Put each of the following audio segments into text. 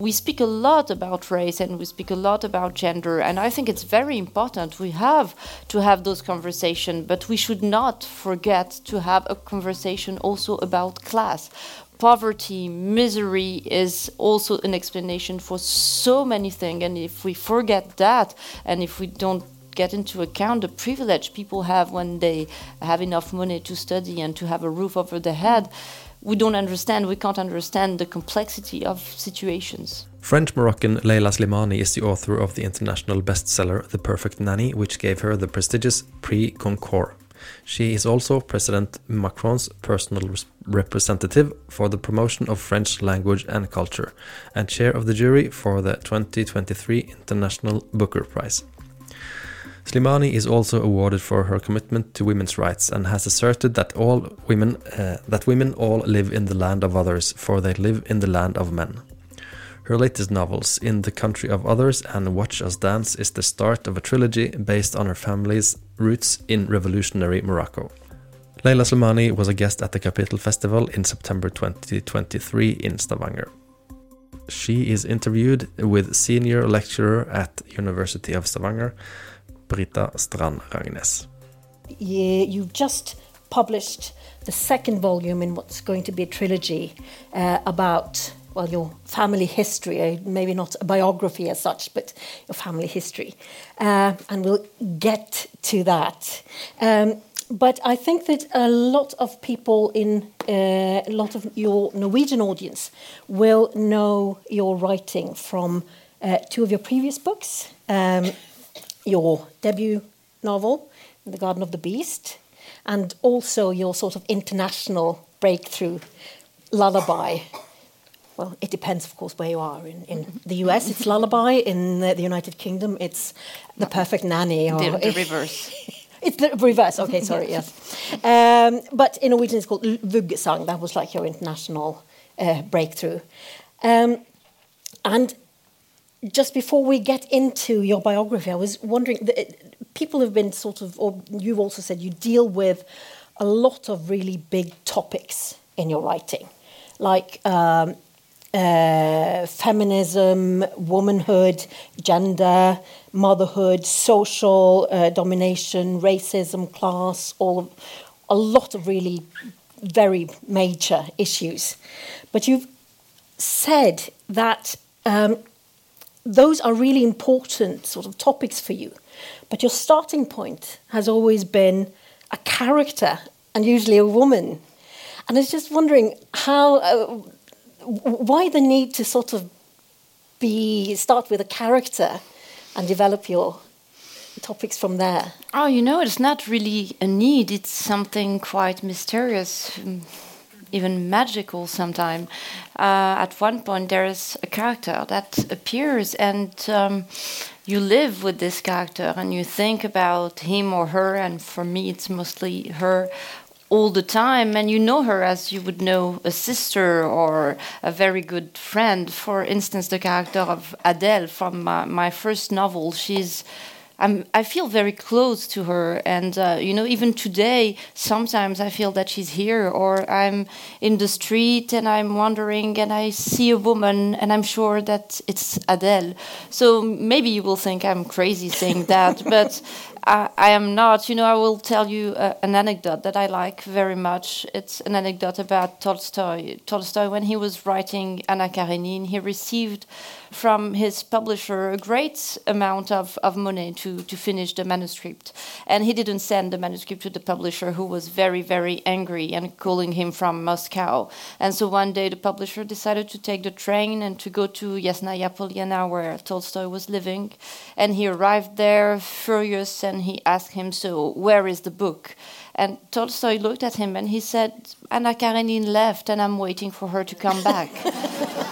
we speak a lot about race and we speak a lot about gender and i think it's very important we have to have those conversations but we should not forget to have a conversation also about class. Poverty misery is also an explanation for so many things and if we forget that and if we don't get into account the privilege people have when they have enough money to study and to have a roof over their head we don't understand we can't understand the complexity of situations French Moroccan Leila Slimani is the author of the international bestseller The Perfect Nanny, which gave her the prestigious Prix Goncourt. She is also President Macron's personal representative for the promotion of French language and culture, and chair of the jury for the 2023 International Booker Prize. Slimani is also awarded for her commitment to women's rights and has asserted that all women uh, that women all live in the land of others, for they live in the land of men. Her latest novels, In the Country of Others and Watch Us Dance, is the start of a trilogy based on her family's roots in revolutionary Morocco. Leila Slimani was a guest at the Kapittel Festival in September 2023 in Stavanger. She is interviewed with senior lecturer at University of Stavanger, Brita Strand Rangnes. Yeah, you've just published the second volume in what's going to be a trilogy uh, about well, your family history, uh, maybe not a biography as such, but your family history. Uh, and we'll get to that. Um, but I think that a lot of people in uh, a lot of your Norwegian audience will know your writing from uh, two of your previous books um, your debut novel, The Garden of the Beast, and also your sort of international breakthrough, Lullaby, well, it depends, of course, where you are. In, in the US, it's Lullaby. In the, the United Kingdom, it's The Perfect Nanny. Or the, the reverse. it's the reverse. Okay, sorry. yes, um, but in Norwegian, it's called Vuggesang. That was like your international uh, breakthrough. Um, and just before we get into your biography, I was wondering. That people have been sort of, or you've also said you deal with a lot of really big topics in your writing, like um, uh, feminism, womanhood, gender, motherhood, social uh, domination, racism, class, all of, a lot of really very major issues. But you've said that um, those are really important sort of topics for you. But your starting point has always been a character, and usually a woman. And I was just wondering how. Uh, why the need to sort of be start with a character and develop your topics from there? Oh, you know, it's not really a need. It's something quite mysterious, even magical sometimes. Uh, at one point, there is a character that appears, and um, you live with this character, and you think about him or her. And for me, it's mostly her all the time and you know her as you would know a sister or a very good friend for instance the character of adele from my, my first novel she's I'm, I feel very close to her, and uh, you know, even today, sometimes I feel that she's here, or I'm in the street and I'm wandering and I see a woman, and I'm sure that it's Adele. So maybe you will think I'm crazy saying that, but I, I, am not. You know, I will tell you uh, an anecdote that I like very much. It's an anecdote about Tolstoy. Tolstoy, when he was writing Anna Karenine, he received from his publisher a great amount of, of money to, to finish the manuscript. And he didn't send the manuscript to the publisher, who was very, very angry and calling him from Moscow. And so one day the publisher decided to take the train and to go to Yasnaya Polyana, where Tolstoy was living. And he arrived there furious and he asked him, So, where is the book? And Tolstoy looked at him and he said, Anna Karenine left and I'm waiting for her to come back.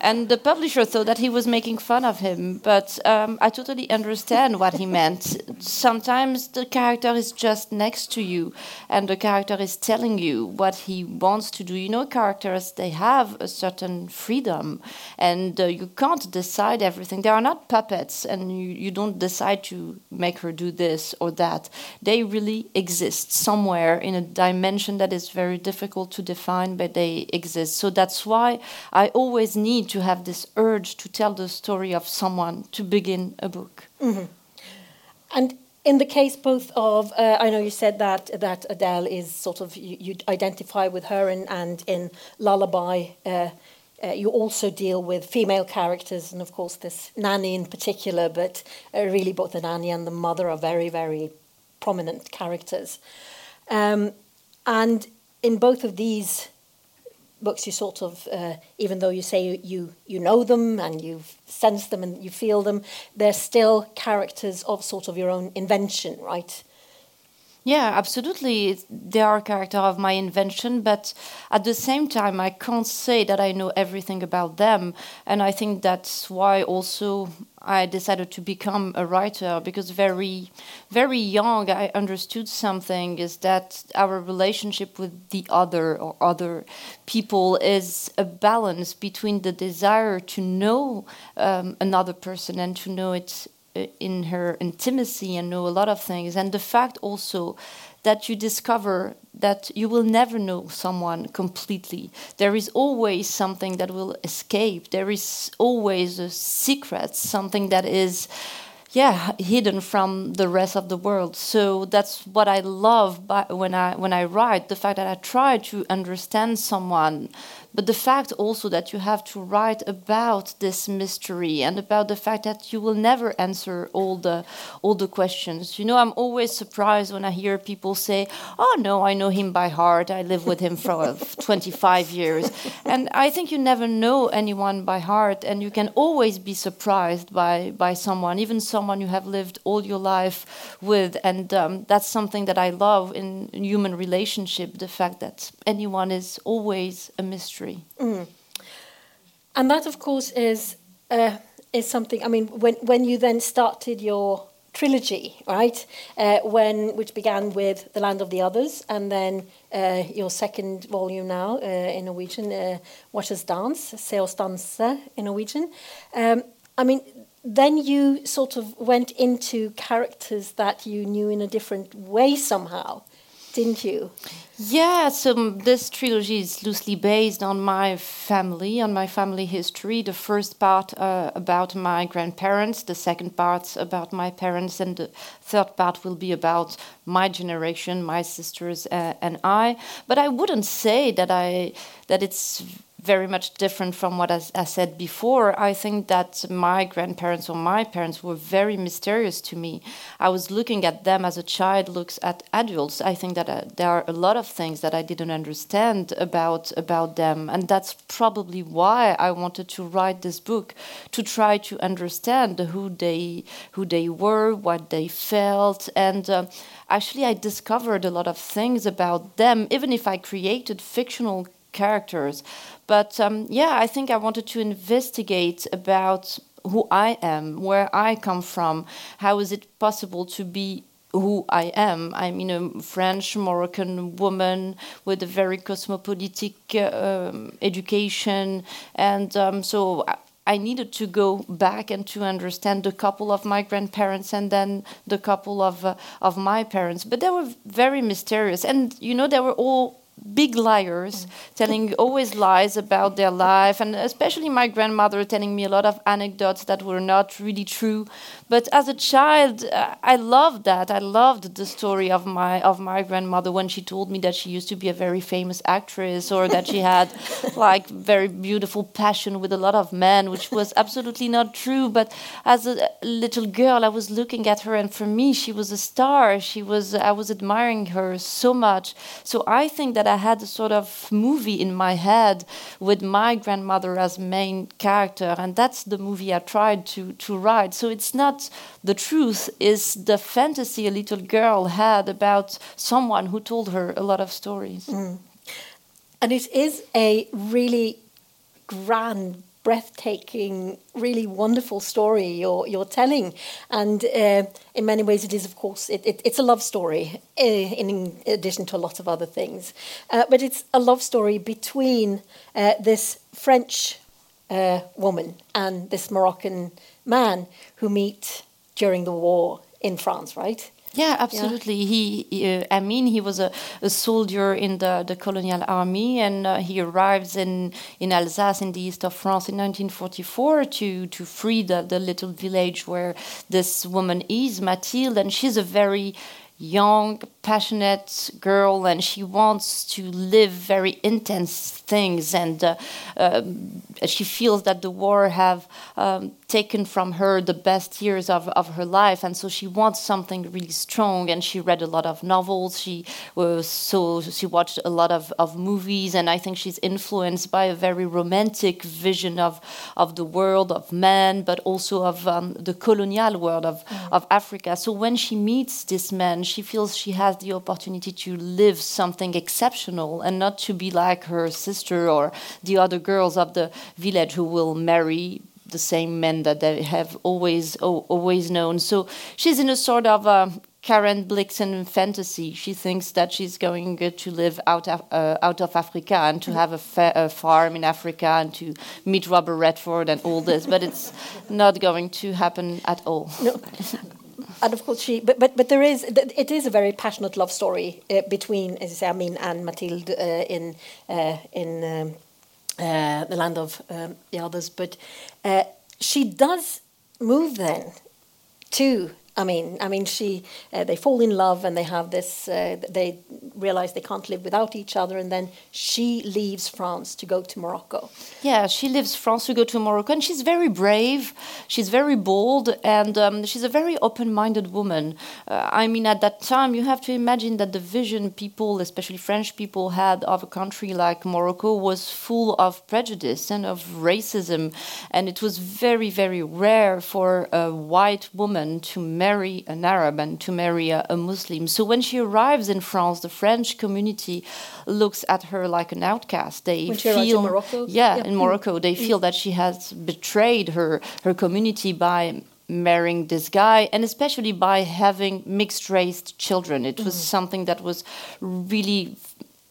and the publisher thought that he was making fun of him, but um, I totally understand what he meant. Sometimes the character is just next to you, and the character is telling you what he wants to do. You know, characters they have a certain freedom, and uh, you can't decide everything. They are not puppets, and you, you don't decide to make her do this or that. They really exist somewhere in a dimension that is very difficult to define, but they exist. So that's why I always need to have this urge to tell the story of someone to begin a book. And in the case both of, uh, I know you said that that Adele is sort of you, you identify with her, and, and in Lullaby, uh, uh, you also deal with female characters, and of course this nanny in particular. But uh, really, both the nanny and the mother are very, very prominent characters. Um, and in both of these books, you sort of, uh, even though you say you, you, you know them and you sense them and you feel them, they're still characters of sort of your own invention, right? Yeah, absolutely. They are a character of my invention, but at the same time, I can't say that I know everything about them. And I think that's why also I decided to become a writer because very, very young, I understood something is that our relationship with the other or other people is a balance between the desire to know um, another person and to know it Uh, in her intimacy and know a lot of things. And the fact also that you discover that you will never know someone completely. There is always something that will escape. There is always a secret something that is yeah hidden from the rest of the world. So that's what i love by, when i when i write the fact that i try to understand someone but the fact also that you have to write about this mystery and about the fact that you will never answer all the all the questions. You know i'm always surprised when i hear people say oh no i know him by heart. I live with him for 25 years. And i think you never know anyone by heart and you can always be surprised by by someone even someone you have lived all your life with. And um, that's something that i love in human relationship the fact that anyone is always a mystery And that, of course, is uh, is something. I mean, when when you then started your trilogy, right? Uh, when which began with the Land of the Others, and then uh, your second volume now uh, in Norwegian, uh, Watch Us Dance, Se oss danse in Norwegian. Um, I mean. Then you sort of went into characters that you knew in a different way somehow, didn't you? Yeah, so this trilogy is loosely based on my family, on my family history. The first part uh, about my grandparents, the second part about my parents, and the third part will be about my generation, my sisters uh, and I. But I wouldn't say that I that it's very much different from what I, I said before. I think that my grandparents or my parents were very mysterious to me. I was looking at them as a child looks at adults. I think that uh, there are a lot of things that I didn't understand about about them, and that's probably why I wanted to write this book to try to understand who they who they were, what they felt, and. Uh, Actually, I discovered a lot of things about them, even if I created fictional characters. But um, yeah, I think I wanted to investigate about who I am, where I come from, how is it possible to be who I am. I'm in a French Moroccan woman with a very cosmopolitic uh, um, education, and um, so. I, I needed to go back and to understand the couple of my grandparents and then the couple of uh, of my parents. But they were very mysterious, and you know they were all big liars telling always lies about their life and especially my grandmother telling me a lot of anecdotes that were not really true. But as a child uh, i loved that. I loved the story of my of my grandmother when she told me that she used to be a very famous actress or that she had like very beautiful passion with a lot of men which was absolutely not true. But as a little girl i was looking at her and for me she was a star. She was i was admiring her so much. So i think that I had a sort of movie in my head with my grandmother as main character, and that's the movie I tried to to write. So it's not the truth; is the fantasy a little girl had about someone who told her a lot of stories. Mm. And it is a really grand, breathtaking, really wonderful story you're, you're telling. And uh, in many ways, it is, of course, it, it, it's a love story uh, in addition to a lot of other things. Uh, but it's a love story between uh, this French uh, woman and this Moroccan man who meet during the war in France, right? Yeah, absolutely. He, he uh, I mean, he was a, a, soldier in the, the colonial army, and uh, he arrives in, in Alsace, in the east of France, in 1944 to to free the, the little village where this woman is, Mathilde, and she's a very young, passionate girl, and she wants to live very intense things, and uh, um, she feels that the war have um, taken from her the best years of, of her life, and so she wants something really strong. And she read a lot of novels. She was so she watched a lot of, of movies, and I think she's influenced by a very romantic vision of of the world of men, but also of um, the colonial world of mm. of Africa. So when she meets this man, she feels she has the opportunity to live something exceptional and not to be like her sister or the other girls of the village who will marry the same men that they have always always known. So she's in a sort of uh, Karen Blixen fantasy. She thinks that she's going to live out of, uh, out of Africa and to have a, fa a, farm in Africa and to meet Robert Redford and all this, but it's not going to happen at all. No. and of course she but but but there is it is a very passionate love story uh, between as I say and Mathilde uh, in uh, in um, uh, the land of um, the others. But uh, she does move then to I mean, I mean, she uh, they fall in love and they have this. Uh, they realize they can't live without each other, and then she leaves France to go to Morocco. Yeah, she leaves France to go to Morocco, and she's very brave. She's very bold, and um, she's a very open-minded woman. Uh, I mean, at that time, you have to imagine that the vision people, especially French people, had of a country like Morocco was full of prejudice and of racism, and it was very, very rare for a white woman to marry marry an Arab and to marry a, a, Muslim. So when she arrives in France, the French community looks at her like an outcast. They feel, in Morocco? Yeah, yeah, in Morocco, they mm. feel that she has betrayed her her community by marrying this guy and especially by having mixed race children it was mm. something that was really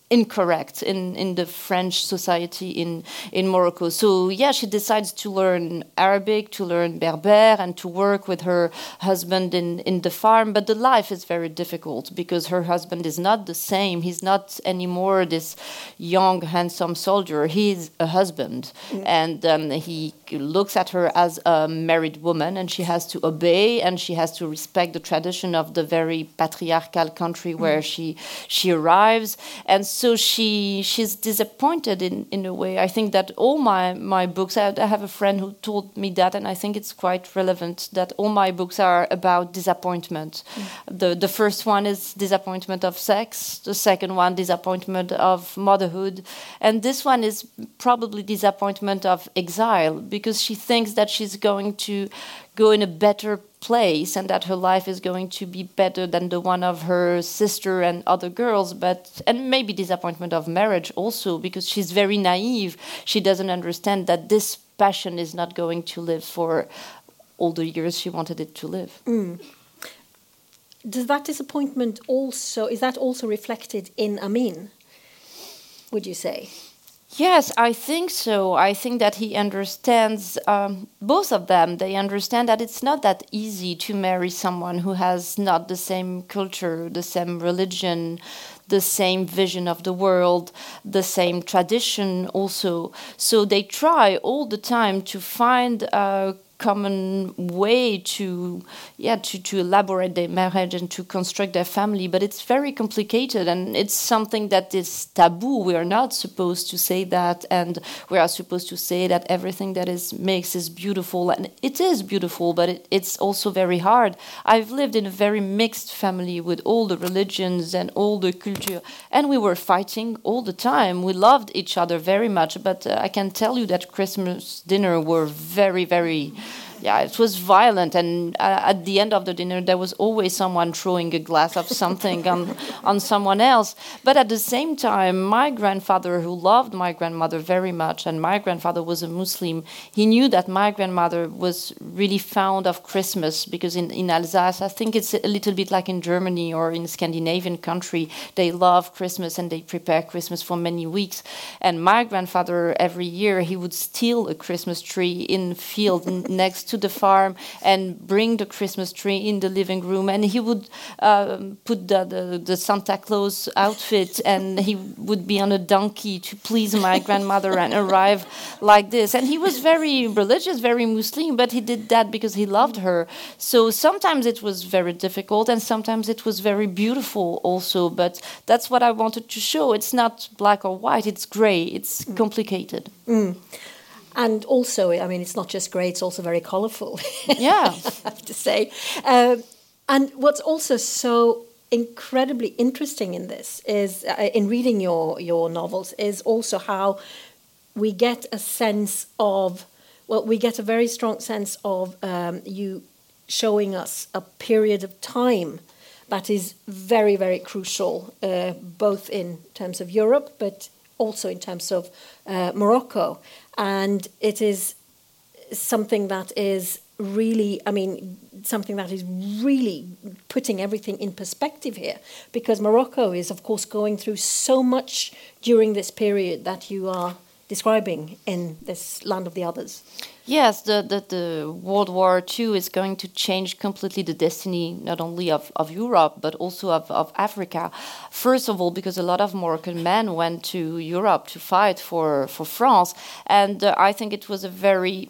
incorrect in, in the French society in, in Morocco. So, yeah, she decides to learn Arabic, to learn Berber, and to work with her husband in, in the farm. But the life is very difficult because her husband is not the same. He's not anymore this young, handsome soldier. He's a husband. Mm. And um, he looks at her as a married woman, and she has to obey and she has to respect the tradition of the very patriarchal country where mm. she, she arrives. And so she she's disappointed in, in a way. I think that all my, my books, I, I have a friend who told me that, and I think it's quite relevant that all my books are about disappointment. Mm. The, the first one is disappointment of sex, the second one, disappointment of motherhood, and this one is probably disappointment of exile because she thinks that she's going to go in a better place and that her life is going to be better than the one of her sister and other girls but and maybe disappointment of marriage also because she's very naive. She doesn't understand that this passion is not going to live for all the years she wanted it to live. Mm. does that disappointment also is that also reflected in amin would you say Yes, I think so. I think that he understands um, both of them. They understand that it's not that easy to marry someone who has not the same culture, the same religion, the same vision of the world, the same tradition, also. So they try all the time to find a common way to yeah to, to elaborate their marriage and to construct their family but it's very complicated and it's something that is taboo. We are not supposed to say that and we are supposed to say that everything that is makes is beautiful and it is beautiful but it, it's also very hard. I've lived in a very mixed family with all the religions and all the culture and we were fighting all the time. We loved each other very much but uh, i can tell you that christmas dinner were very very yeah, it was violent. And uh, at the end of the dinner, there was always someone throwing a glass of something on, on someone else. But at the same time, my grandfather, who loved my grandmother very much, and my grandfather was a Muslim, he knew that my grandmother was really fond of Christmas because in, in Alsace, I think it's a little bit like in Germany or in Scandinavian country, they love Christmas and they prepare Christmas for many weeks. And my grandfather, every year, he would steal a Christmas tree in field next next to the farm and bring the Christmas tree in the living room. And he would um, put the, the, the Santa Claus outfit and he would be on a donkey to please my grandmother and arrive like this. And he was very religious, very Muslim, but he did that because he loved her. So sometimes it was very difficult and sometimes it was very beautiful also. But that's what I wanted to show. It's not black or white, it's gray, it's mm. complicated. Mm. And also, I mean, it's not just grey, it's also very colourful. Yeah. I have to say. Uh, and what's also so incredibly interesting in this is, uh, in reading your, your novels, is also how we get a sense of, well, we get a very strong sense of um, you showing us a period of time that is very, very crucial, uh, both in terms of Europe, but also in terms of uh, Morocco. And it is something that is really, I mean, something that is really putting everything in perspective here, because Morocco is, of course, going through so much during this period that you are describing in this land of the others. Yes, the, the, the, World War II is going to change completely the destiny not only of, of Europe but also of, of Africa. First of all, because a lot of Moroccan men went to Europe to fight for, for France, and uh, I think it was a very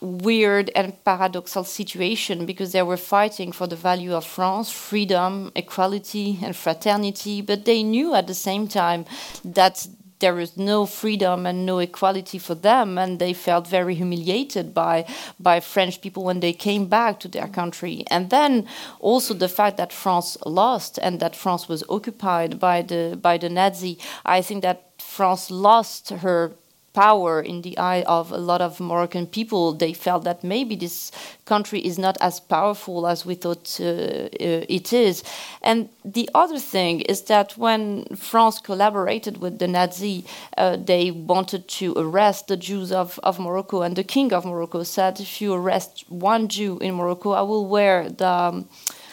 weird and paradoxal situation because they were fighting for the value of France, freedom, equality, and fraternity, but they knew at the same time that there is no freedom and no equality for them, and they felt very humiliated by by French people when they came back to their country. And then also the fact that France lost and that France was occupied by the by the Nazi. I think that France lost her power in the eye of a lot of Moroccan people. They felt that maybe this country is not as powerful as we thought uh, uh, it is. And the other thing is that when France collaborated with the Nazi, uh, they wanted to arrest the Jews of, of Morocco. And the king of Morocco said, if you arrest one Jew in Morocco, I will wear the. Um,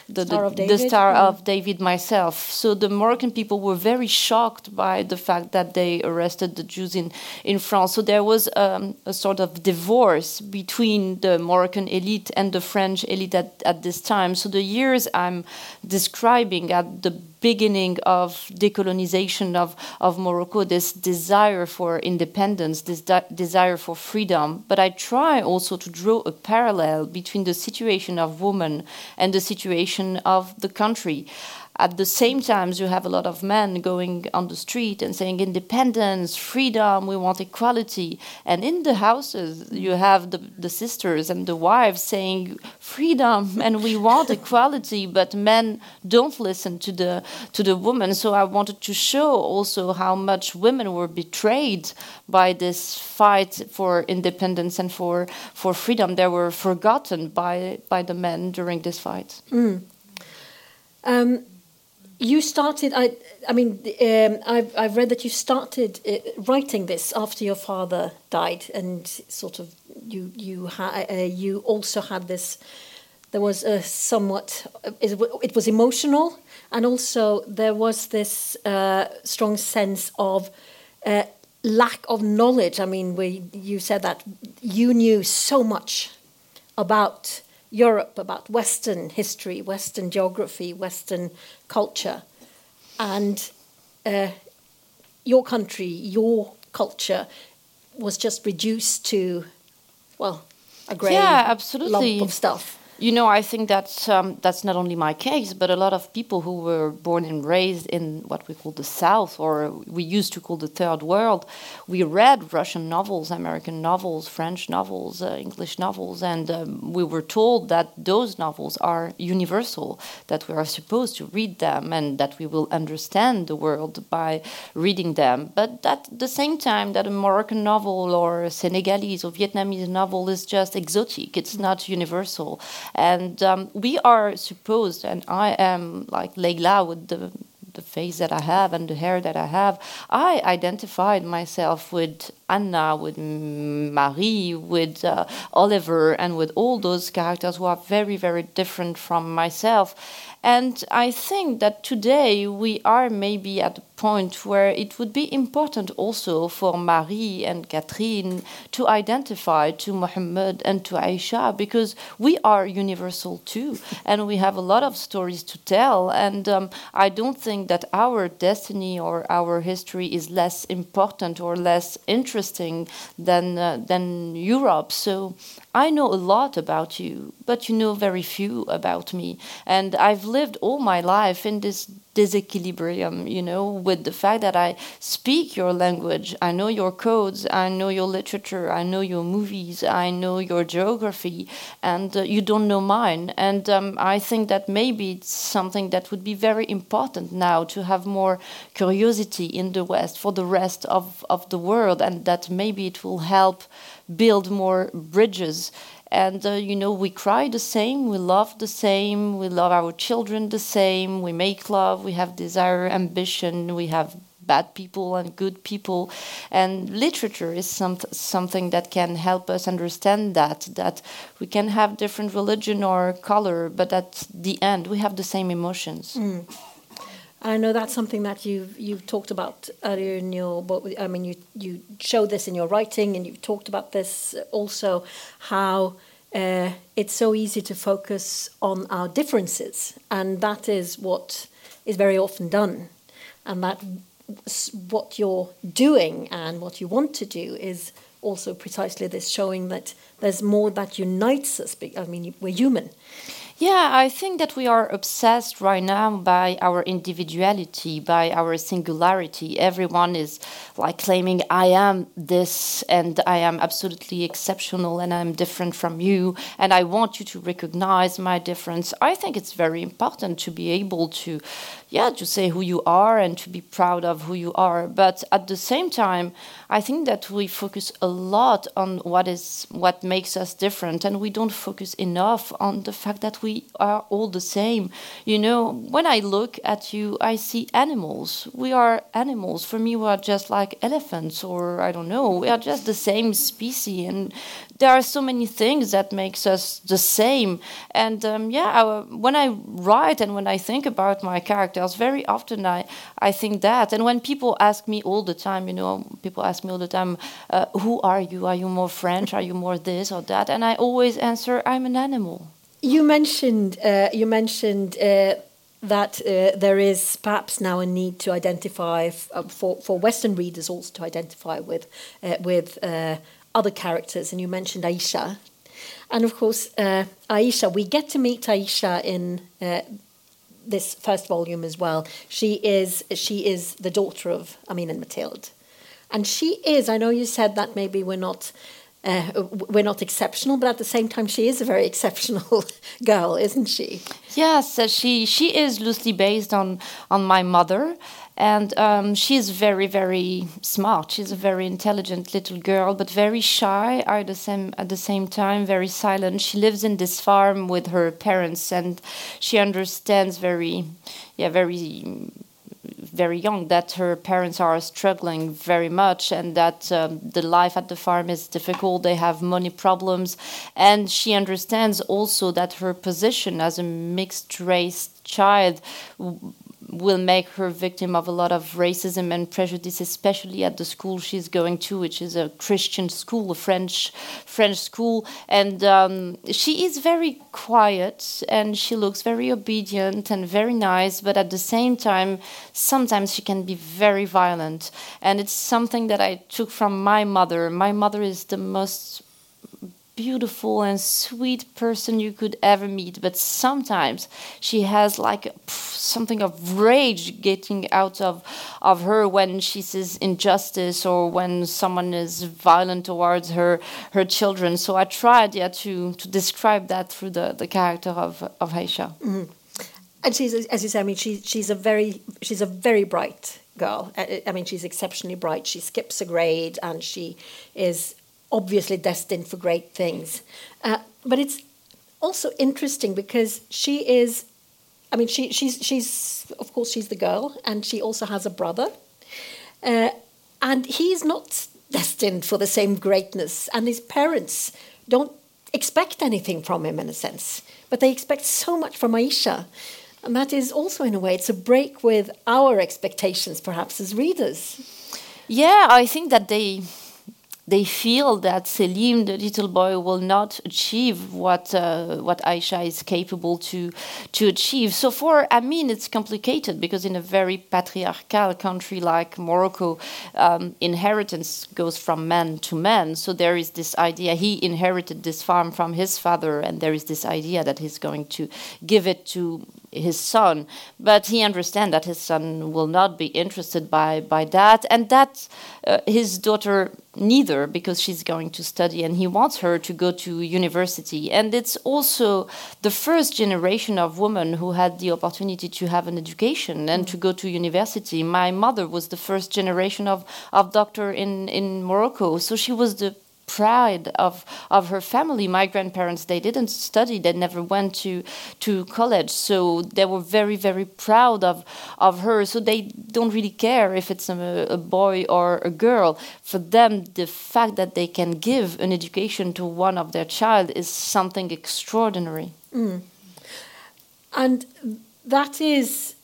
the, Star, the, the Star mm. of David myself. So the Moroccan people were very shocked by the fact that they arrested the Jews in, in France. So there was um, a sort of divorce between the Moroccan elite and the French elite at, at this time. So the years I'm describing at the beginning of decolonization of, of Morocco, this desire for independence, this de desire for freedom. But I try also to draw a parallel between the situation of women and the situation of the country. At the same time, you have a lot of men going on the street and saying independence, freedom, we want equality. And in the houses, you have the, the sisters and the wives saying freedom and we want equality, but men don't listen to the to the women. So I wanted to show also how much women were betrayed by this fight for independence and for for freedom. They were forgotten by by the men during this fight. Mm. Um, you started. I, I mean, um, I've, I've read that you started uh, writing this after your father died, and sort of you you ha- uh, you also had this. There was a somewhat. It was emotional, and also there was this uh, strong sense of uh, lack of knowledge. I mean, we you said that you knew so much about Europe, about Western history, Western geography, Western culture, and uh, your country, your culture was just reduced to, well, a grey yeah, absolutely. lump of stuff. You know, I think that um, that's not only my case, but a lot of people who were born and raised in what we call the South, or we used to call the Third World, we read Russian novels, American novels, French novels, uh, English novels, and um, we were told that those novels are universal, that we are supposed to read them, and that we will understand the world by reading them. But at the same time, that a Moroccan novel or a Senegalese or Vietnamese novel is just exotic, it's not universal. And um, we are supposed, and I am like Leila with the the face that I have and the hair that I have, I identified myself with Anna, with Marie, with uh, Oliver, and with all those characters who are very, very different from myself. And I think that today we are maybe at a point where it would be important also for Marie and Catherine to identify to Muhammad and to Aisha because we are universal too and we have a lot of stories to tell. And um, I don't think that our destiny or our history is less important or less interesting than, uh, than Europe. So I know a lot about you, but you know very few about me. And I've lived all my life in this disequilibrium, you know, with the fact that I speak your language, I know your codes, I know your literature, I know your movies, I know your geography, and uh, you don't know mine. And um, I think that maybe it's something that would be very important now to have more curiosity in the West for the rest of, of the world, and that maybe it will help build more bridges and uh, you know we cry the same we love the same we love our children the same we make love we have desire ambition we have bad people and good people and literature is some, something that can help us understand that that we can have different religion or color but at the end we have the same emotions mm. I know that's something that you've you've talked about earlier in your. I mean, you you show this in your writing, and you've talked about this also. How uh, it's so easy to focus on our differences, and that is what is very often done, and that what you're doing and what you want to do is also precisely this, showing that there's more that unites us. I mean, we're human. Yeah, I think that we are obsessed right now by our individuality, by our singularity. Everyone is like claiming, I am this and I am absolutely exceptional and I'm different from you and I want you to recognize my difference. I think it's very important to be able to yeah, to say who you are and to be proud of who you are. But at the same time, I think that we focus a lot on what is what makes us different, and we don't focus enough on the fact that we are all the same. You know, when I look at you, I see animals. We are animals. For me, we are just like elephants, or I don't know. We are just the same species, and there are so many things that makes us the same. And um, yeah, I, when I write and when I think about my characters, very often I I think that. And when people ask me all the time, you know, people ask me all the time, uh, "Who are you? Are you more French? Are you more this or that?" And I always answer, "I'm an animal." You mentioned uh, you mentioned. Uh, that uh, there is perhaps now a need to identify uh, for for Western readers also to identify with uh, with uh, other characters, and you mentioned Aisha. And of course, Aisha, we get to meet Aisha in this first volume as well. She is she is the daughter of Amin and Mathilde, and she is. I know you said that maybe we're not. Uh, we're not exceptional, but at the same time, she is a very exceptional girl, isn't she? Yes, uh, she she is loosely based on on my mother, and um, she's very very smart. She's a very intelligent little girl but very shy at the same at the same time very silent. She lives in this farm with her parents and she understands very yeah very very young that her parents are struggling very much and that um, the life at the farm is difficult they have money problems. And she understands also that her position as a mixed race child will make her victim of a lot of racism and prejudice, especially at the school she's going to, which is a Christian school, a French French school. And um, she is very quiet and she looks very obedient and very nice, but at the same time, sometimes she can be very violent. And it's something that I took from my mother. My mother is the most beautiful and sweet person you could ever meet but sometimes she has like pff, something of rage getting out of of her when she sees injustice or when someone is violent towards her her children. So i tried yeah to to describe that through the the character of of Aisha mm. and she's as you say i mean she she's a very she's a very bright girl. I mean she's exceptionally bright. She skips a grade and she is obviously destined for great things. Uh, but it's also interesting because she is, I mean, she, she's, she's, of course, she's the girl, and she also has a brother. Uh, and he's not destined for the same greatness, and his parents don't expect anything from him in a sense, but they expect so much from Aisha. And that is also, in a way, it's a break with our expectations, perhaps, as readers. Yeah, I think that they they feel that Selim, the little boy, will not achieve what uh, what Aisha is capable to to achieve. So for Amin, it's complicated because in a very patriarchal country like Morocco, um, inheritance goes from man to man. So there is this idea he inherited this farm from his father, and there is this idea that he's going to give it to his son, but he understands that his son will not be interested by by that, and that uh, his daughter neither because she's going to study and he wants her to go to university. And it's also the first generation of women who had the opportunity to have an education and to go to university. My mother was the first generation of, of doctor in, in morocco so she was the pride of of her family. My grandparents they didn't study; they never went to to college, so they were very very proud of of her. So they don't really care if it's a, a boy or a girl. For them, the fact that they can give an education to one of their child is something extraordinary. Mm. And that is,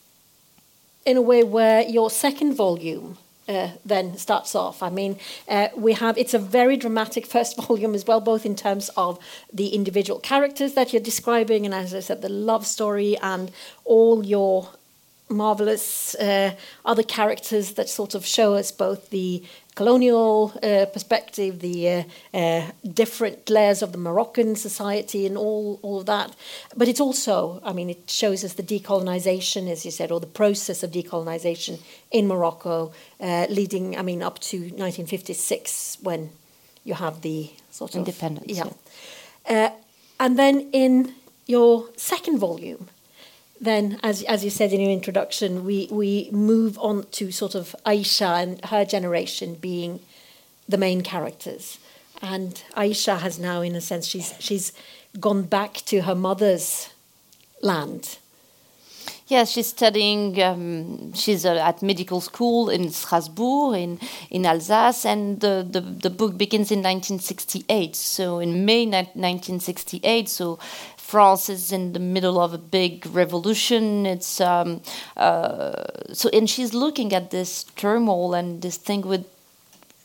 in a way, where your second volume uh, then starts off. I mean, uh, we have it's a very dramatic first volume as well, both in terms of the individual characters that you're describing, and as I said, the love story and all your marvelous uh, other characters that sort of show us both the colonial uh, perspective, the uh, uh, different layers of the Moroccan society, and all, all of that. But it's also, I mean, it shows us the decolonization, as you said, or the process of decolonization in Morocco, uh, leading, I mean, up to 1956 when you have the sort of independence. Yeah. yeah. And then in your second volume, then, as, as you said in your introduction, we, we move on to sort of Aisha and her generation being the main characters. And Aisha has now, in a sense, she's, she's gone back to her mother's land. Yes, she's studying. Um, she's uh, at medical school in Strasbourg, in in Alsace, and the, the, the book begins in 1968. So in May 1968, so France is in the middle of a big revolution. It's um, uh, so, and she's looking at this turmoil and this thing with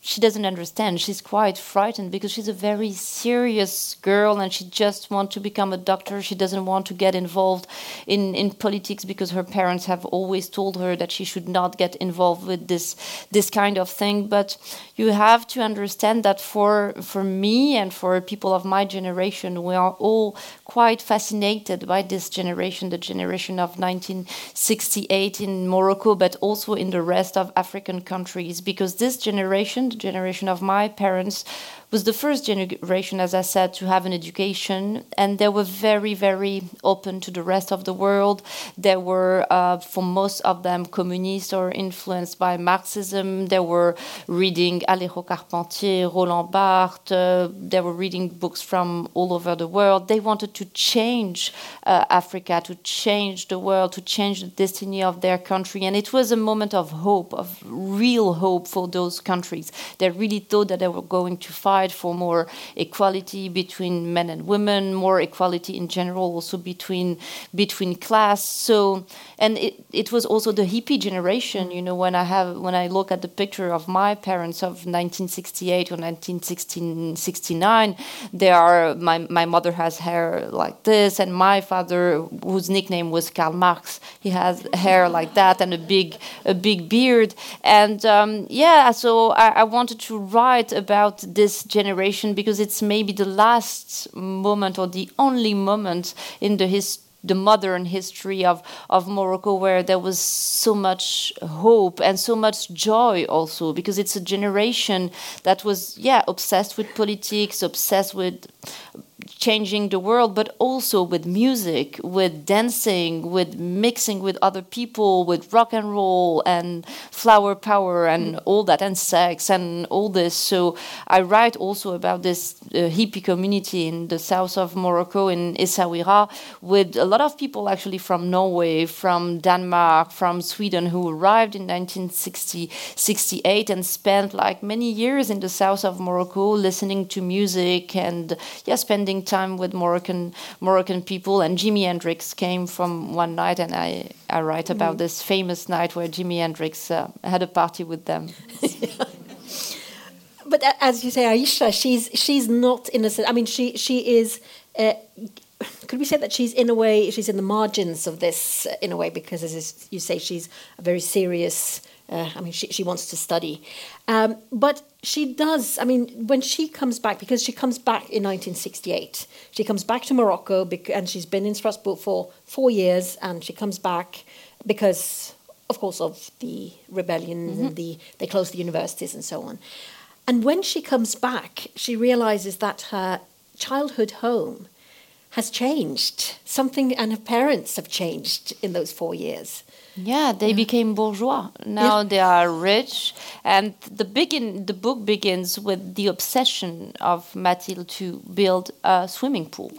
she doesn't understand. She's quite frightened because she's a very serious girl and she just wants to become a doctor. She doesn't want to get involved in, in politics because her parents have always told her that she should not get involved with this this kind of thing. But you have to understand that for for me and for people of my generation, we are all quite fascinated by this generation, the generation of 1968 in Morocco, but also in the rest of African countries, because this generation the generation of my parents was the first generation, as I said, to have an education, and they were very, very open to the rest of the world. They were, uh, for most of them, communist or influenced by Marxism. They were reading Alejo Carpentier, Roland Barthes. Uh, they were reading books from all over the world. They wanted to change uh, Africa, to change the world, to change the destiny of their country, and it was a moment of hope, of real hope for those countries. They really thought that they were going to fight for more equality between men and women, more equality in general, also between between class. So, and it, it was also the hippie generation. You know, when I have when I look at the picture of my parents of 1968 or 1969, they are my my mother has hair like this, and my father, whose nickname was Karl Marx, he has hair like that and a big a big beard. And um, yeah, so I, I wanted to write about this generation because it's maybe the last moment or the only moment in the his the modern history of, of Morocco where there was so much hope and so much joy also because it's a generation that was yeah obsessed with politics obsessed with changing the world, but also with music, with dancing, with mixing with other people, with rock and roll and flower power and all that, and sex and all this. So I write also about this uh, hippie community in the south of Morocco, in Essaouira, with a lot of people actually from Norway, from Denmark, from Sweden, who arrived in 1960, 68 and spent like many years in the south of Morocco listening to music and yeah, spending time time with Moroccan Moroccan people. And Jimi Hendrix came from one night, and I I write about mm. this famous night where Jimi Hendrix uh, had a party with them. but as you say, Aisha, she's she's not innocent. I mean, she she is. Uh, could we say that she's in a way she's in the margins of this uh, in a way because as you say she's a very serious uh, I mean, she, she wants to study. Um, but she does, I mean, when she comes back, because she comes back in 1968, she comes back to Morocco and she's been in Strasbourg for four years and she comes back because, of course, of the rebellion mm-hmm. and the, they closed the universities and so on. And when she comes back, she realizes that her childhood home has changed. Something, and her parents have changed in those four years. Yeah, they yeah. became bourgeois. Now yeah. they are rich, and the begin the book begins with the obsession of Mathilde to build a swimming pool.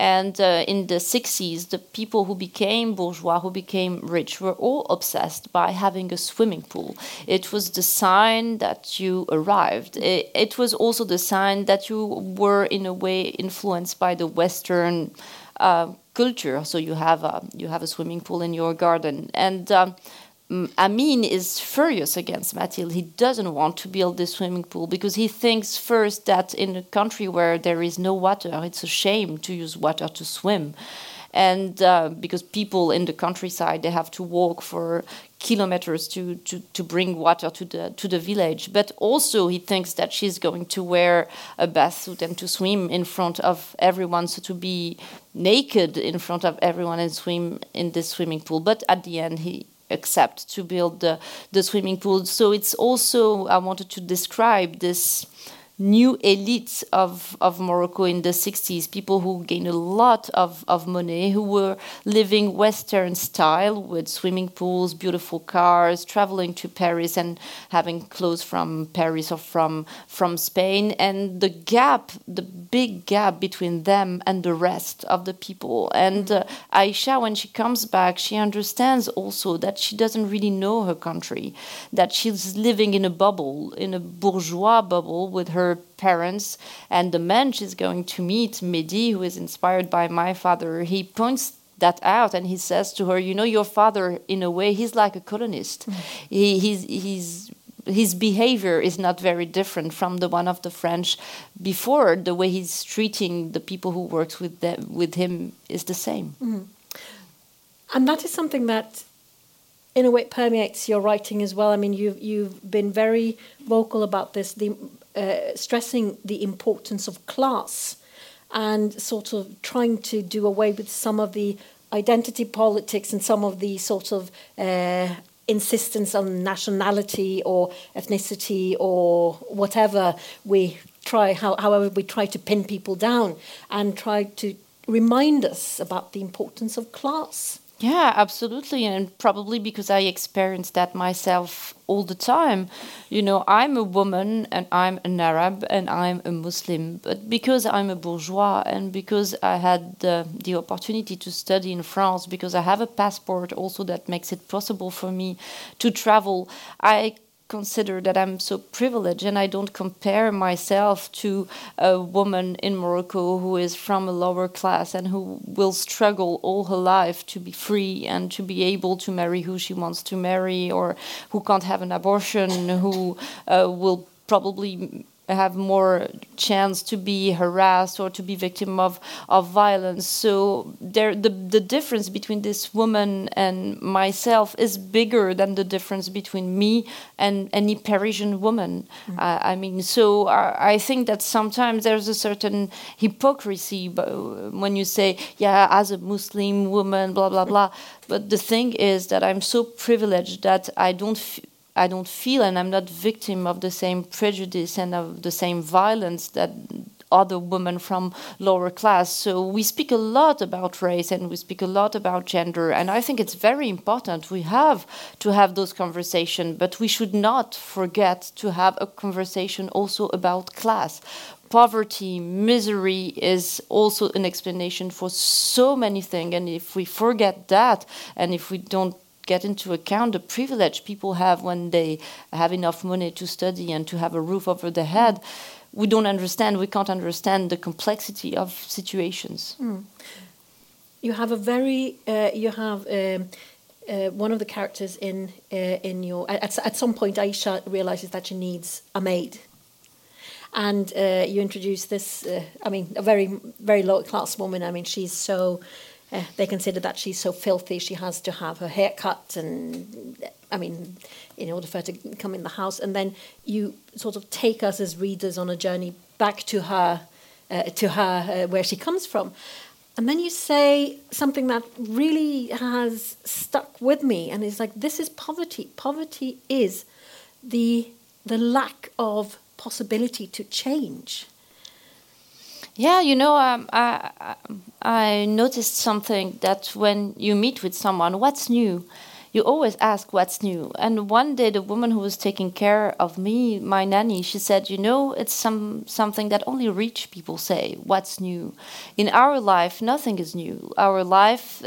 And uh, in the 60s, the people who became bourgeois, who became rich, were all obsessed by having a swimming pool. It was the sign that you arrived. It, it was also the sign that you were, in a way, influenced by the Western uh, culture. So you have a, you have a swimming pool in your garden, and um, Amin is furious against Mathilde. He doesn't want to build this swimming pool because he thinks first that in a country where there is no water, it's a shame to use water to swim and uh, because people in the countryside they have to walk for kilometers to, to, to bring water to the to the village. But also he thinks that she's going to wear a bathsuit and to swim in front of everyone, so to be naked in front of everyone and swim in this swimming pool. But at the end he accepts to build the, the swimming pool. So it's also I wanted to describe this new elites of, of Morocco in the 60s, people who gained a lot of, of money, who were living Western style with swimming pools, beautiful cars, traveling to Paris and having clothes from Paris or from, from Spain. And the gap, the big gap between them and the rest of the people. And uh, Aisha, when she comes back, she understands also that she doesn't really know her country, that she's living in a bubble, in a bourgeois bubble with her parents. And the man she's going to meet, Mehdi, who is inspired by my father, he points that out and he says to her, You know, your father, in a way, he's like a colonist. Mm. He, he's, he's his behavior is not very different from the one of the French before. The way he's treating the people who works with them, with him is the same. Mm. And that is something that, in a way, permeates your writing as well. I mean, you've you've been very vocal about this. The uh, stressing the importance of class and sort of trying to do away with some of the identity politics and some of the sort of uh, insistence on nationality or ethnicity or whatever we try, how, however we try to pin people down and try to remind us about the importance of class. Yeah, absolutely. And probably because I experienced that myself all the time. You know, I'm a woman and I'm an Arab and I'm a Muslim. But because I'm a bourgeois and because I had the opportunity to study in France, because I have a passport also that makes it possible for me to travel, I consider that I'm so privileged and I don't compare myself to a woman in Morocco who is from a lower class and who will struggle all her life to be free and to be able to marry who she wants to marry or who can't have an abortion, who uh, will probably have more chance to be harassed or to be victim of, of violence. So there, the, the difference between this woman and myself is bigger than the difference between me and any Parisian woman. Mm. Uh, I mean, so I, I, think that sometimes there's a certain hypocrisy when you say, yeah, as a Muslim woman, blah, blah, blah. But the thing is that I'm so privileged that I don't I don't feel and I'm not victim of the same prejudice and of the same violence that other women from lower class. So we speak a lot about race and we speak a lot about gender, and I think it's very important. We have to have those conversations, but we should not forget to have a conversation also about class poverty, misery is also an explanation for so many things. And if we forget that, and if we don't get into account the privilege people have when they have enough money to study and to have a roof over their head, we don't understand, we can't understand the complexity of situations. Mm. You have a very, uh, you have. Um, uh, one of the characters in uh, in your at, at some point Aisha realizes that she needs a maid and uh, you introduce this. Uh, I mean, a very very low class woman. I mean, she's so. Uh, they consider that she's so filthy. She has to have her hair cut, and I mean, in order for her to come in the house. And then you sort of take us as readers on a journey back to her, uh, to her uh, where she comes from. And then you say something that really has stuck with me, and it's like, this is poverty. Poverty is the the lack of possibility to change. Yeah, you know, um, I, I noticed something that when you meet with someone, what's new? You always ask what's new. And one day, the woman who was taking care of me, my nanny, she said, "You know, it's some something that only rich people say. What's new? In our life, nothing is new. Our life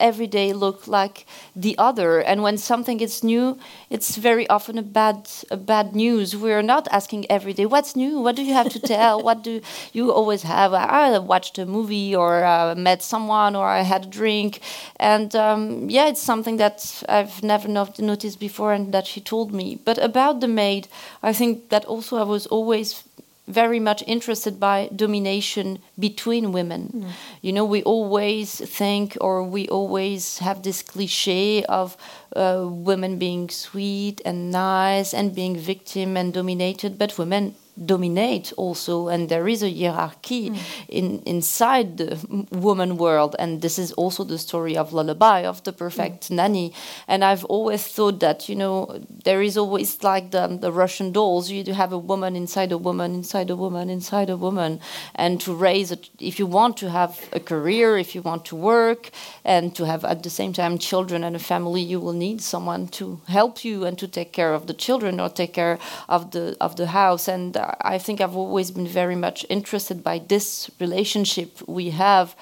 every day look like the other. And when something is new, it's very often a bad a bad news. We're not asking every day, "What's new? What do you have to tell? what do you always have?" I watched a movie or uh, met someone or I had a drink, and um, yeah, it's something that I've never not noticed before and that she told me. But about the maid, I think that also I was always very much interested by domination between women. Mm. You know, we always think or we always have this cliche of uh, women being sweet and nice and being victim and dominated, but women dominate also and there is a hierarchy mm. in inside the woman world and this is also the story of lullaby of the perfect mm. nanny and i've always thought that you know there is always like the, the russian dolls you have a woman inside a woman inside a woman inside a woman and to raise a, if you want to have a career if you want to work and to have at the same time children and a family you will need someone to help you and to take care of the children or take care of the of the house and I think I've always been very much interested by this relationship we have.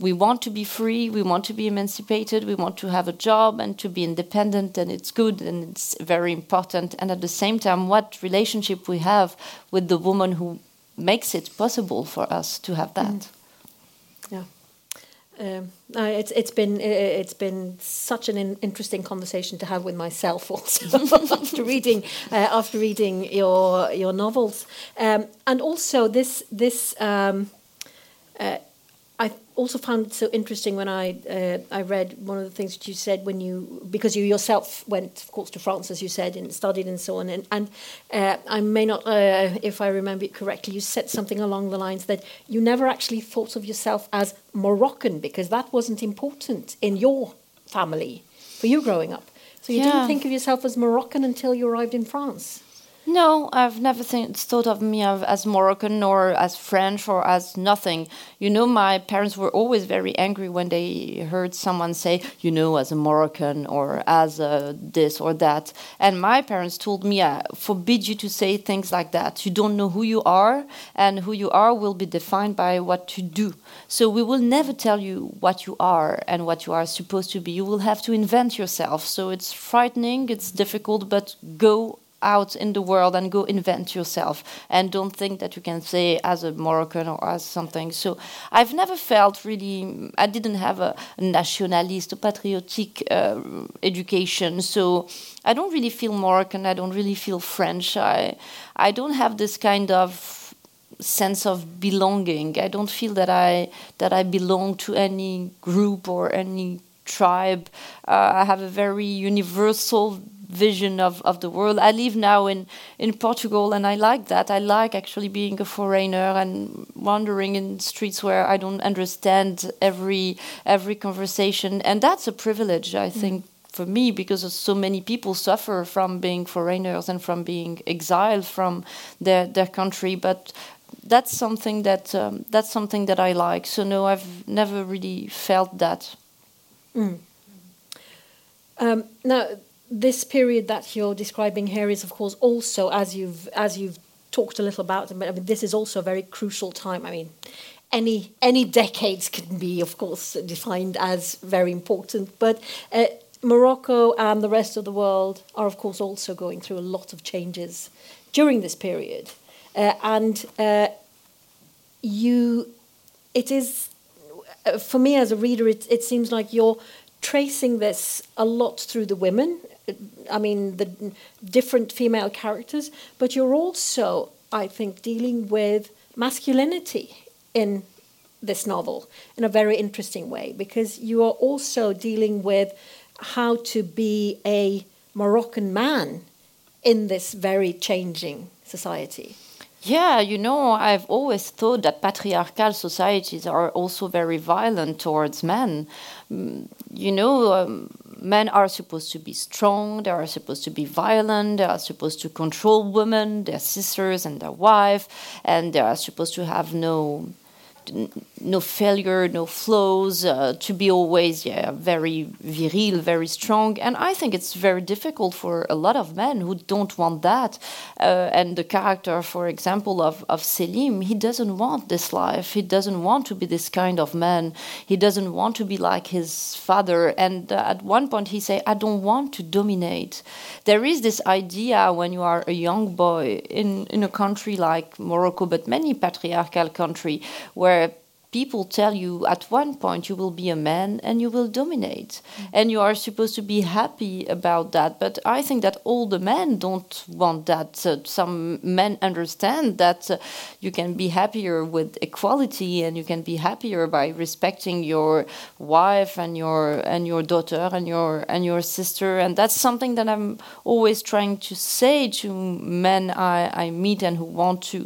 We want to be free, we want to be emancipated, we want to have a job and to be independent, and it's good and it's very important. And at the same time, what relationship we have with the woman who makes it possible for us to have that. Mm. Yeah. Um, uh, it's it's been it's been such an in interesting conversation to have with myself also after reading uh, after reading your your novels. Um, and also this this um, uh, also found it so interesting when I uh, I read one of the things that you said when you because you yourself went of course to France as you said and studied and so on and and uh, I may not uh, if I remember it correctly you said something along the lines that you never actually thought of yourself as Moroccan because that wasn't important in your family for you growing up so you yeah. didn't think of yourself as Moroccan until you arrived in France. No, I've never think, thought of me as Moroccan or as French or as nothing. You know, my parents were always very angry when they heard someone say, you know, as a Moroccan or as a this or that. And my parents told me, I forbid you to say things like that. You don't know who you are, and who you are will be defined by what you do. So we will never tell you what you are and what you are supposed to be. You will have to invent yourself. So it's frightening, it's difficult, but go out in the world and go invent yourself and don't think that you can say as a Moroccan or as something. So I've never felt really, I didn't have a nationalist or patriotic uh, education. So I don't really feel Moroccan, I don't really feel French. I, I don't have this kind of sense of belonging. I don't feel that I that I belong to any group or any tribe. Uh, I have a very universal vision of, of the world. I live now in, in Portugal and I like that. I like actually being a foreigner and wandering in streets where I don't understand every every conversation. And that's a privilege, I mm. think, for me because so many people suffer from being foreigners and from being exiled from their, their country. But that's something that um, that's something that I like. So no, I've never really felt that. Mm. Um, now, this period that you're describing here is, of course, also as you've as you've talked a little about. I mean, this is also a very crucial time. I mean, any any decades can be, of course, defined as very important, but. Uh, Morocco and the rest of the world are, of course, also going through a lot of changes during this period. Uh, and uh, you, it is, uh, for me as a reader, it, it seems like you're tracing this a lot through the women. I mean, the different female characters, but you're also, I think, dealing with masculinity in this novel in a very interesting way because you are also dealing with how to be a Moroccan man in this very changing society. Yeah, you know, I've always thought that patriarchal societies are also very violent towards men. Mm, you know, um, men are supposed to be strong, they are supposed to be violent, they are supposed to control women, their sisters and their wife, and they are supposed to have no no failure, no flaws, uh, to be always yeah, very viril, very strong. And I think it's very difficult for a lot of men who don't want that. Uh, and the character, for example, of, of Selim, he doesn't want this life. He doesn't want to be this kind of man. He doesn't want to be like his father. And uh, at one point, he say, I don't want to dominate. There is this idea when you are a young boy in, in a country like Morocco, but many patriarchal country, where where people tell you at one point you will be a man and you will dominate. Mm-hmm. and you are supposed to be happy about that. But i think that all the men don't want that. Uh, some men understand that uh, you can be happier with equality and you can be happier by respecting your wife and your and your daughter and your and your sister. And that's something that i'm always trying to say to men i i meet and who want to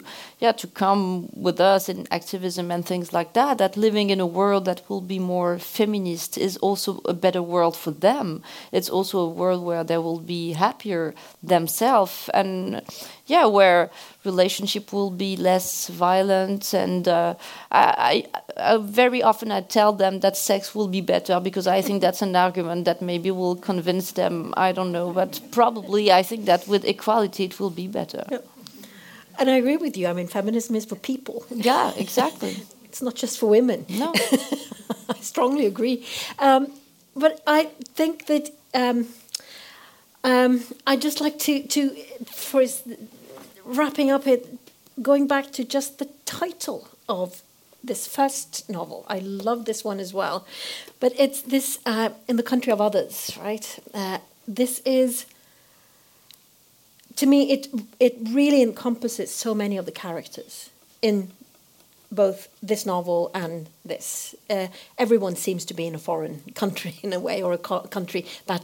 yeah to come with us in activism and things like that that living in a world that will be more feminist is also a better world for them it's also a world where they will be happier themselves and yeah where relationship will be less violent and uh, I, I, I, very often i tell them that sex will be better because i think that's an argument that maybe will convince them i don't know but probably i think that with equality it will be better yeah. And I agree with you. I mean, feminism is for people. Yeah, exactly. it's not just for women. No. I strongly agree. Um, but I think that um, um, I just like to, to for wrapping up it, going back to just the title of this first novel. I love this one as well. But it's this uh, in the country of others, right? Uh, this is to me, it it really encompasses so many of the characters in both this novel and this. Uh, everyone seems to be in a foreign country in a way, or a co- country that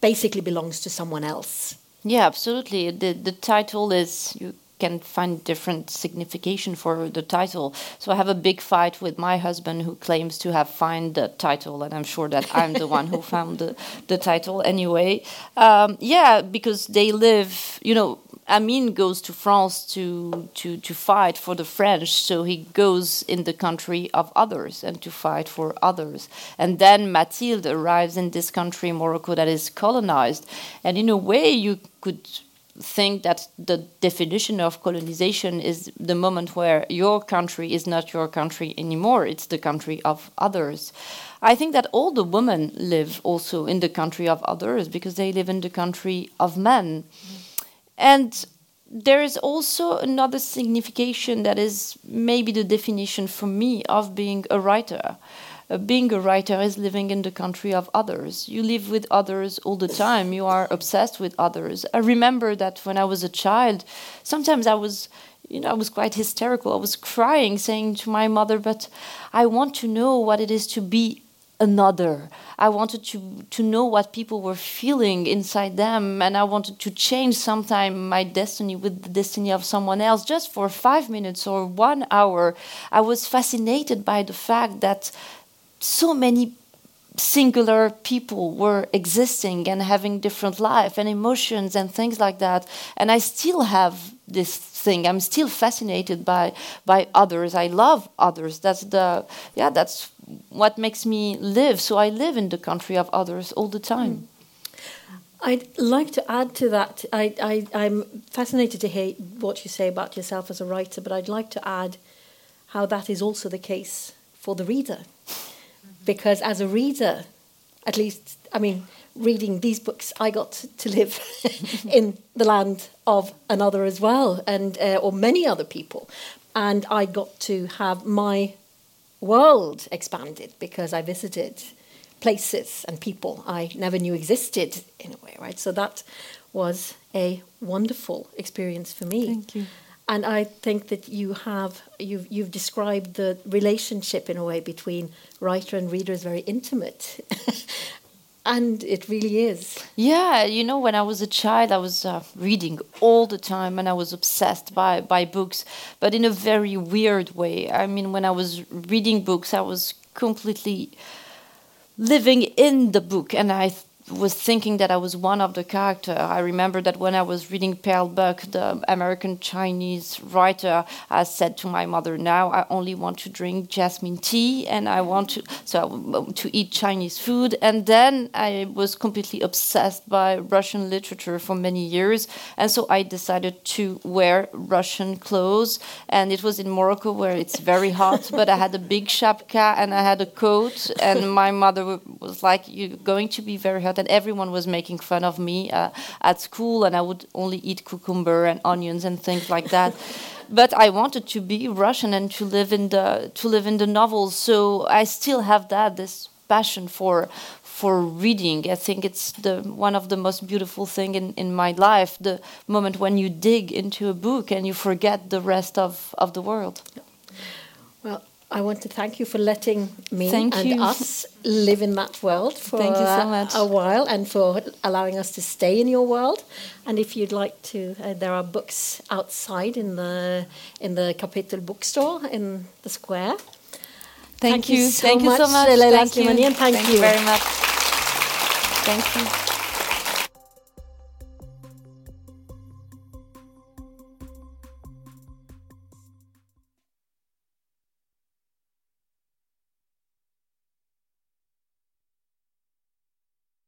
basically belongs to someone else. Yeah, absolutely. The the title is you can find different signification for the title. So I have a big fight with my husband who claims to have found the title, and I'm sure that I'm the one who found the, the title anyway. Um, yeah, because they live, you know, Amin goes to France to, to, to fight for the French, so he goes in the country of others and to fight for others. And then Mathilde arrives in this country, Morocco, that is colonized. And in a way, you could think that the definition of colonization is the moment where your country is not your country anymore, it's the country of others. I think that all the women live also in the country of others because they live in the country of men. Mm. And there is also another signification that is maybe the definition for me of being a writer uh, being a writer is living in the country of others. You live with others all the time. You are obsessed with others. I remember that when I was a child, sometimes I was, you know, I was quite hysterical. I was crying, saying to my mother, "But I want to know what it is to be another. I wanted to to know what people were feeling inside them, and I wanted to change sometime my destiny with the destiny of someone else, just for five minutes or one hour. I was fascinated by the fact that so many singular people were existing and having different life and emotions and things like that and i still have this thing. I'm still fascinated by by others. I love others. That's the yeah that's what makes me live. So i live in the country of others all the time. Mm. I'd like to add to that. I, I, I'm fascinated to hear what you say about yourself as a writer, but I'd like to add how that is also the case for the reader. Because as a reader, at least, I mean, reading these books, I got to live in the land of another as well, and uh, or many other people, and I got to have my world expanded because I visited places and people I never knew existed in a way, right? So that was a wonderful experience for me. Thank you and I think that you have you've you've described the relationship in a way between writer and reader is very intimate. and it really is. Yeah, you know, when I was a child, I was uh, reading all the time, and I was obsessed by by books, but in a very weird way. I mean, when I was reading books, I was completely living in the book, and I was thinking that I was one of the character. I remember that when I was reading Pearl Buck, the American Chinese writer, I said to my mother, "Now I only want to drink jasmine tea, and I want to so to eat Chinese food." And then I was completely obsessed by Russian literature for many years, and so I decided to wear Russian clothes. And it was in Morocco where it's very hot, but I had a big shapka and I had a coat, and my mother was like, "You're going to be very hot." That everyone was making fun of me uh, at school, and I would only eat cucumber and onions and things like that. but I wanted to be Russian and to live in the to live in the novels. So I still have that this passion for for reading. I think it's the one of the most beautiful thing in, in my life. The moment when you dig into a book and you forget the rest of, of the world. Well, I want to thank you for letting me thank and you. us live in that world for thank you so much. a while and for allowing us to stay in your world. And if you'd like to, uh, there are books outside in the in the Kapittel bookstore in the square. Thank, thank you. you. So thank much, you so much. Leila thank, you. thank, thank you. very much. Thank you.